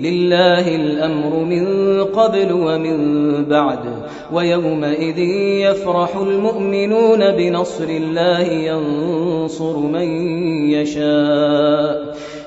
لله الأمر من قبل ومن بعد ويومئذ يفرح المؤمنون بنصر الله ينصر من يشاء.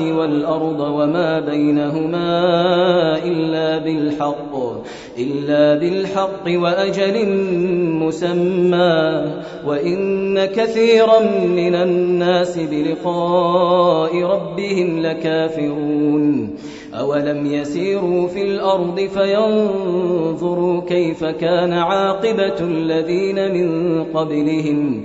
والأرض وما بينهما إلا بالحق إلا بالحق وأجل مسمى. وإن كثيرا من الناس بلقاء ربهم لكافرون. أولم يسيروا في الأرض فينظروا كيف كان عاقبة الذين من قبلهم.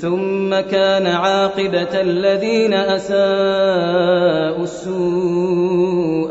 ثم كان عاقبة الذين أساءوا السوء.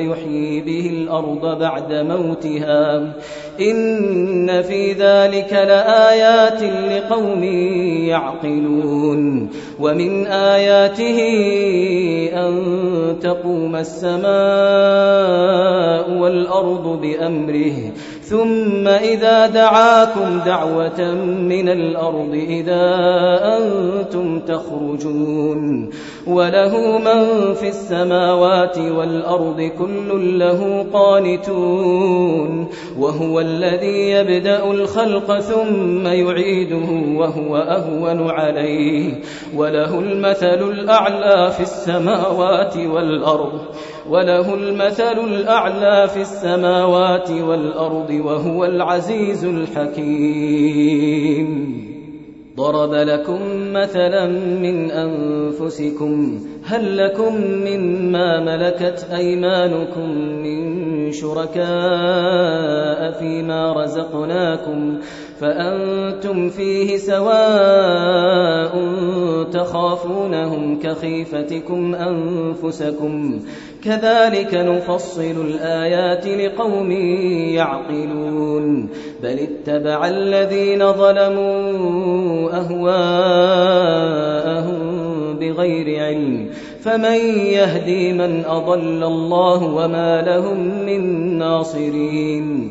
فيحيي به الأرض بعد موتها. إن في ذلك لآيات لقوم يعقلون. ومن آياته أن تقوم السماء والأرض بأمره. ثم إذا دعاكم دعوة من الأرض إذا أنتم تخرجون. وله من في السماوات والأرض كل له قانتون وهو الذي يبدأ الخلق ثم يعيده وهو أهون عليه وله المثل الأعلى في السماوات والأرض وله المثل الأعلى في السماوات والأرض وهو العزيز الحكيم. ضرب لكم مثلا من أنفسكم هل لكم مما ملكت أيمانكم من شركاء فيما رزقناكم فأنتم فيه سواء تخافونهم كخيفتكم أنفسكم كذلك نفصل الآيات لقوم يعقلون بل اتبع الذين ظلموا أهواءهم بغير علم. فمن يهدي من أضل الله وما لهم من ناصرين.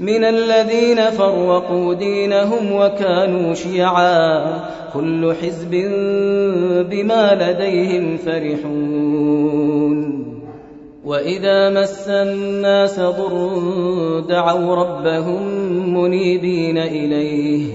من الذين فرقوا دينهم وكانوا شيعا. كل حزب بما لديهم فرحون. وإذا مس الناس ضر دعوا ربهم منيبين إليه.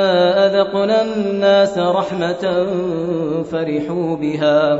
أذقنا الناس رحمة فرحوا بها.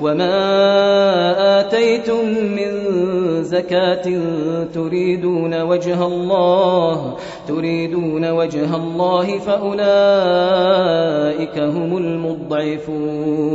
وما آتيتم من زكاة تريدون وجه الله تريدون وجه الله فأولئك هم المضعفون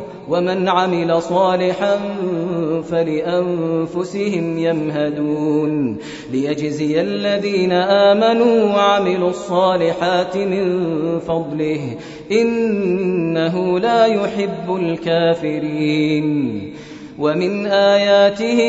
ومن عمل صالحا فلأنفسهم يمهدون. ليجزي الذين آمنوا وعملوا الصالحات من فضله إنه لا يحب الكافرين. ومن آياته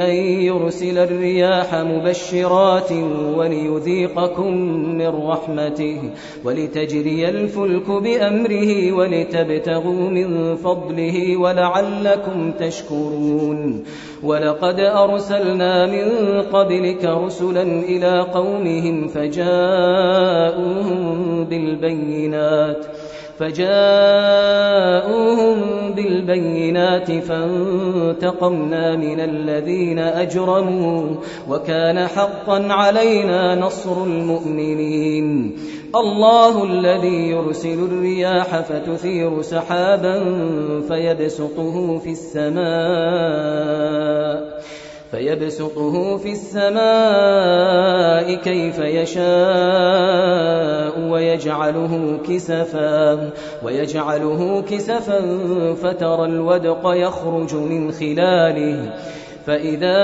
أن يرسل الرياح مبشرات وليذيقكم من رحمته ولتجري الفلك بأمره ولتبتغوا من فضله ولعلكم تشكرون. ولقد أرسلنا من قبلك رسلا إلى قومهم فجاءوهم بالبينات. فجاءوهم بالبينات فانتقمنا من الذين أجرموا وكان حقا علينا نصر المؤمنين. الله الذي يرسل الرياح فتثير سحابا فيبسطه في السماء. فيبسطه في السماء كيف يشاء ويجعله كسفا ويجعله كسفا فترى الودق يخرج من خلاله. فإذا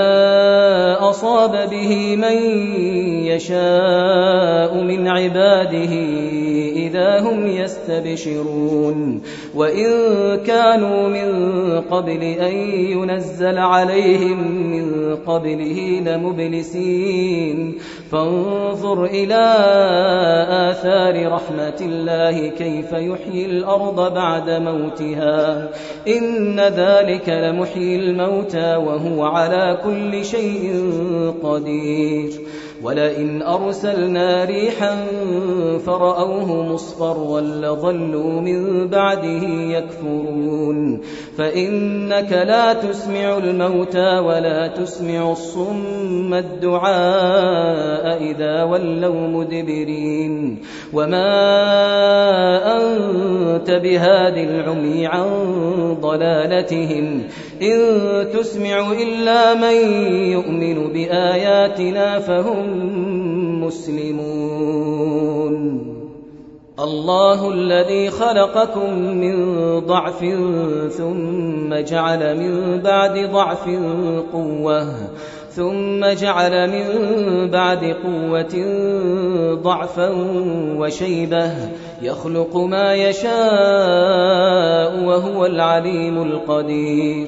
أصاب به من يشاء من عباده إذا هم يستبشرون. وإن كانوا من قبل أن ينزل عليهم من قبله لمبلسين. فانظر إلى آثار رحمة الله كيف يحيي الأرض بعد موتها. إن ذلك لمحيي الموتى وهو على كل شيء قدير. ولئن أرسلنا ريحا فرأوه مصفرا لظلوا من بعده يكفرون فإنك لا تسمع الموتى ولا تسمع الصم الدعاء إذا ولوا مدبرين وما أنت بهاد العمي عن ضلالتهم إن تسمع إلا من يؤمن بآياتنا فهم مسلمون الله الذي خلقكم من ضعف ثم جعل من بعد ضعف قوة ثم جعل من بعد قوة ضعفا وشيبة يخلق ما يشاء وهو العليم القدير.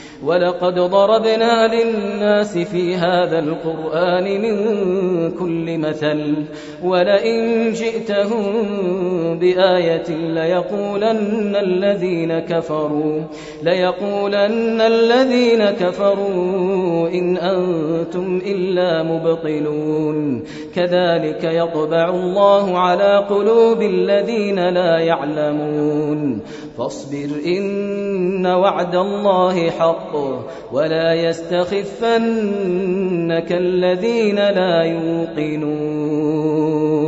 ولقد ضربنا للناس في هذا القرآن من كل مثل ولئن جئتهم بآية ليقولن الذين كفروا ليقولن الذين كفروا إن أنتم إلا مبطلون. كذلك يطبع الله على قلوب الذين لا يعلمون. فاصبر إن وعد الله حق ولا يستخفنك الذين لا يوقنون.